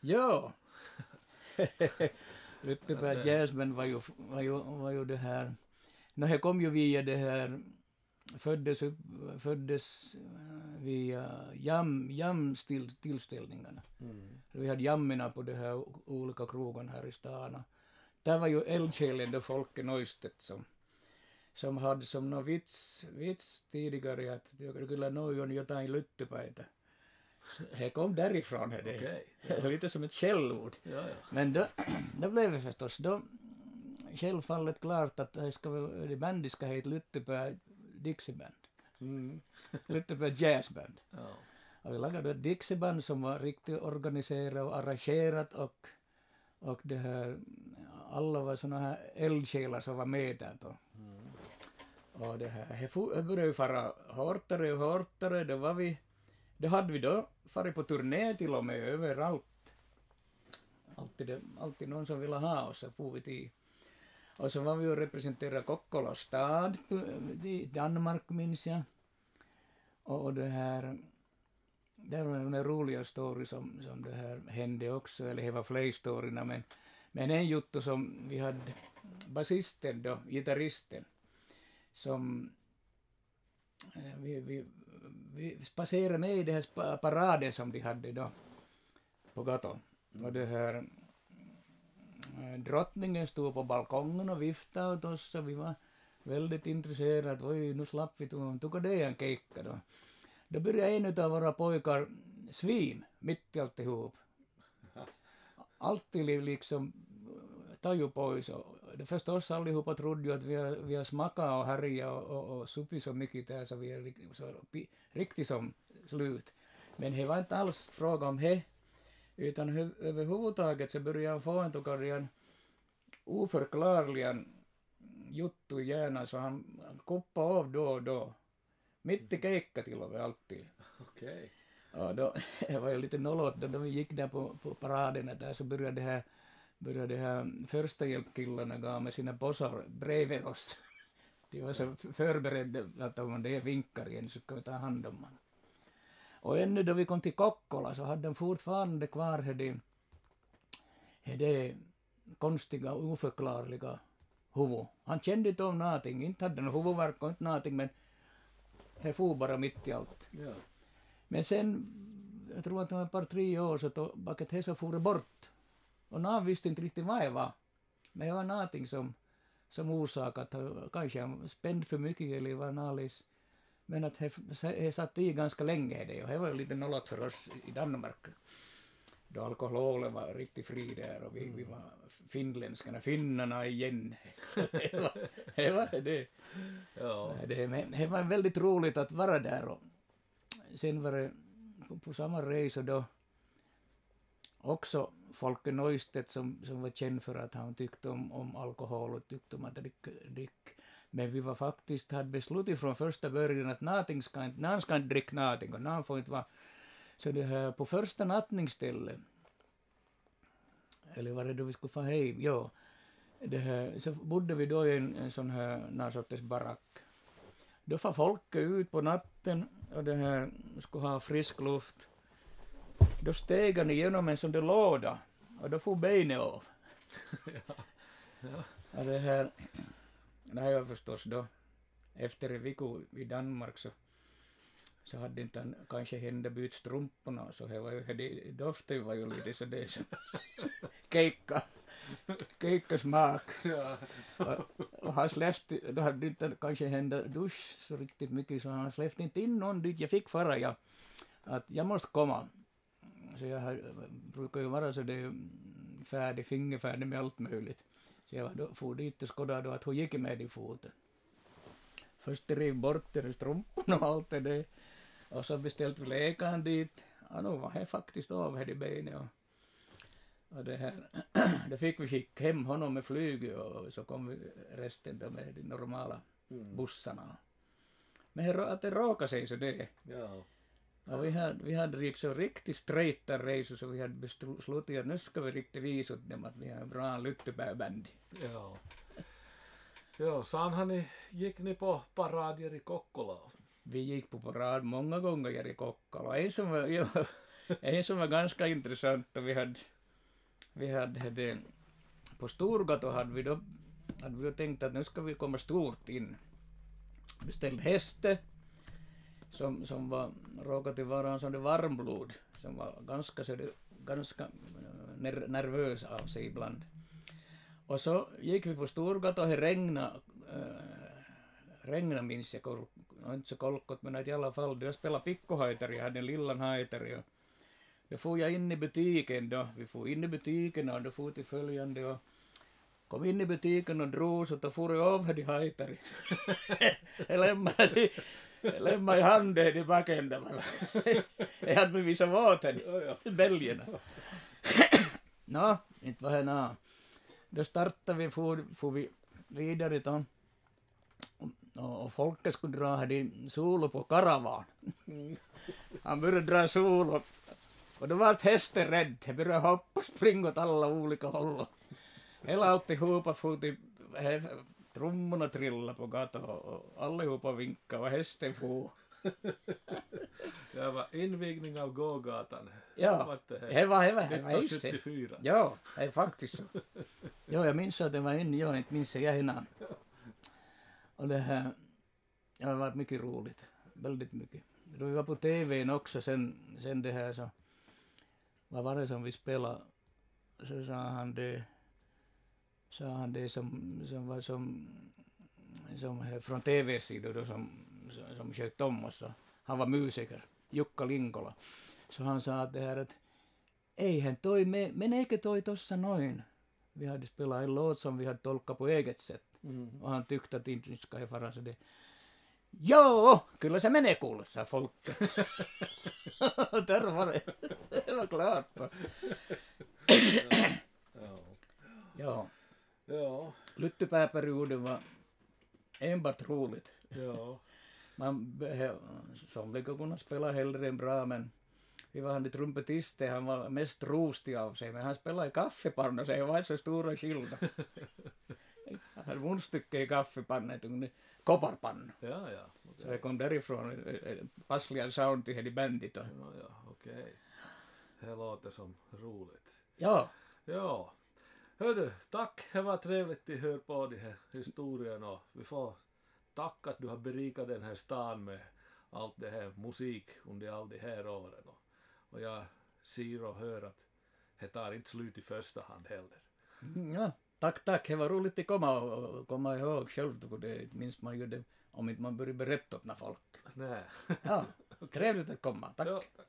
Ja. Lyttypää Jazzband var ju, var, ju, var ju det här... No, det kom ju via det här... Föddes, föddes eh, via jam, jam-tillställningarna. Mm. Vi hade jammina på de här olika krogarna här i stan. Där var ju eldsjälen då Folke Neustedt som, som hade som någon vits, vits tidigare att jag skulle någon jotain lyttypäitä. Det kom därifrån. Det. Det är lite som ett källord. Ja, ja. Men då, då blev det förstås då självfallet klart att det ska det bandet ska heta Lyttypää Dixieband. Mm. Lyttypää Jazzband. Ja. Och vi lagade ett Dixieband som var riktigt organiserat och arrangerat och, Och det här, alla var såna här eldsjälar som var med där då. Och det här, det började ju fara hårdare och hårdare, då var vi, då hade vi då farit på turné till och med överallt. Alltid, det, alltid någon som ville ha oss, så for vi till. Och så var vi och representerade Kokkola stad i Danmark minns jag. Och det här, det var en rolig story som, som det här hände också, eller det var flera storyna, men, men en juttu som vi hade basisten då, gitarristen, som eh, vi, vi, vi passerade med i den här paraden som de hade då på gatan. Och det här eh, drottningen stod på balkongen och viftade åt oss och vi var väldigt intresserade. Oj, nu slapp vi, tog, tog det en keikka då. Då började en av våra pojkar svim mitt i alltihop. Alltid li- liksom taju pois. Och det förstås allihopa trodde ju att vi har, vi har smakat och härjat och, och, och supit så mycket där så vi är så riktigt som slut. Men det var inte alls fråga om det. Utan hu- överhuvudtaget så började jag få en tukarian oförklarliga juttu i hjärnan så han han kuppade av då och då. Mitt i keikka till och med alltid. Okej. Ja, då, var ju lite nollot då, vi gick där på, på paraderna där så började det här, började det här första hjälpkillarna gå med sina bossar bredvid oss. De var så förberedda att om det är vinkar igen så ska vi ta hand om honom. Och ännu då vi kom till Kokkola så hade de fortfarande kvar det, det konstiga, oförklarliga huvud. Han kände inte om någonting, inte hade han huvudvärk och inte någonting men det for bara mitt i allt. Ja. Men sen, jag tror att det var ett par tre år så bakat det så for det bort. Och någon visste inte riktigt vad det var. Men det var någonting som, som orsakat, att kanske han spänd för mycket eller var nalis. Men att det, satt i ganska länge det och det var ju lite nollat för oss i Danmark. Då alkoholen var riktigt fri där och vi, vi var finländskarna, finnarna igen. det var det. Var det. Ja. Det, men det var väldigt roligt att vara där och sen var det på, på samma resa då också Folke Neustedt som, som var känd för att han tyckte om, om alkohol och tyckte om att dricka, drick. Men vi var faktiskt, hade beslutit från första början att någonting ska inte, någon ska inte dricka någonting och någon får inte vara. Så det här på första nattningsstället, eller var det då vi skulle få hem? ja, det här, så bodde vi då i en, en sån här, någon sorts barack. Då får folk ut på natten och det här skulle ha frisk luft. Då steg han igenom en sån där låda och då får benet av. Och det här, det här var förstås då, efter en vecka i Danmark så, så hade inte han kanske hända bytt strumporna så det var ju, det, doften var ju lite så det som keikka, keikkasmak. Ja. Och, och han släppte, då hade inte kanske hända dusch så riktigt mycket så han släppte inte in någon dit. Jag fick fara ja, att jag måste komma. Så jag har, brukar ju vara så det är färdig, fingerfärdig med allt möjligt. Så jag då, for dit och skådade att hon gick med i foten. Först rev bort där strumporna och allt det där. Och så beställde vi läkaren dit. Ja, nu var han faktiskt av här i benet. Och, och det här, då fick vi skicka hem honom med flyget och så kom vi resten då med de normala Mm. bussarna. Men det, att det råkade sig så det. Ja. Och vi hade, vi hade liksom riktigt straighta resor så vi hade beslutat att nu ska vi riktigt visa dem att vi har en bra lytteband. Ja. Ja, sen har ni, gick ni på paradier i Kokkola? Vi gick på parad många gånger i Kokkola. En som var, jo, en som var ganska intressant och vi hade, vi hade det, på Storgatan hade vi då hade vi tänkt att nu ska vi komma stort in. Beställde häste som, som var, råkade vara en sån där varmblod som var ganska, så det, ganska ner, nervös av sig ibland. Och så gick vi på Storgatan och det regnade, äh, regnade minns jag, kol, inte så kolkot men att i alla fall, jag spelade pikkuhajtari, jag hade en lillan hajtari och då får jag in i butiken då, vi får in i butiken och då får till följande och kom in i butiken och drog så då får jag av de hajtari. jag lämnade jag lämnade i handen i bakändan bara. jag hade vissa vapen Ja, ja. bälgarna. Nå, inte var det nå. Då startade vi, for, for vi vidare då. Och, och folket skulle dra hade solo på karavan. Han började dra solo. Och då var hästen rädd. Han började hoppa och springa åt alla olika håll. Hela alltihopa for till trummorna trillade på gatan och, allihopa vinkade och hästen for. Det var invigning av gågatan. Ja, det var, det var, det var just det. 1974. Ja, det är faktiskt så. Ja, jag minns att det var en, jag inte minns jag innan. Och det här, ja, det har varit mycket roligt. Väldigt mycket. Då vi var på TVn också sen, sen det här så, vad var det som vi spelade? Så sa han det, sa han det som, som var som, som här från TV-sidor då som, som, som sköt om oss. Han var musiker, Jukka Linkola. Så han sa att det här att eihän toi, me, meneekö toi tossa noin? Vi hade spelat en låt som vi hade tolkat på eget sätt. Mm. Och han tyckte att inte ska jag fara så det. Joo, kyllä se menee kuule, sa folk. Där var det. Var klart. Ja. Ja, lyttypääperioden var enbart roligt. Ja. Man, somliga kunde spela hellre än bra, men vi var han trumpetiste, han var mest rostig av sig, men han spelade i kaffepanna, så det var så stora skillnad. Han hade munstycke i kaffepannan, en kopparpanna. Ja, ja. Så det kom därifrån eh, eh, passliga sound till hela bandet. Ja, ja, okej. Det låter som roligt. ja, Ja. Hördu, tack. Det var trevligt att höra på de här historierna. och Vi får tacka att du har berikat den här stan med allt det här musik under all de här åren. Och, jag ser och hör att det tar inte slut i första hand heller. ja, tack, tack. Det var roligt att komma och, komma ihåg själv, för det minns man ju det om inte man börjar berätta åt när folk. Nej. Ja, trevligt att komma. Tack. Ja, tack.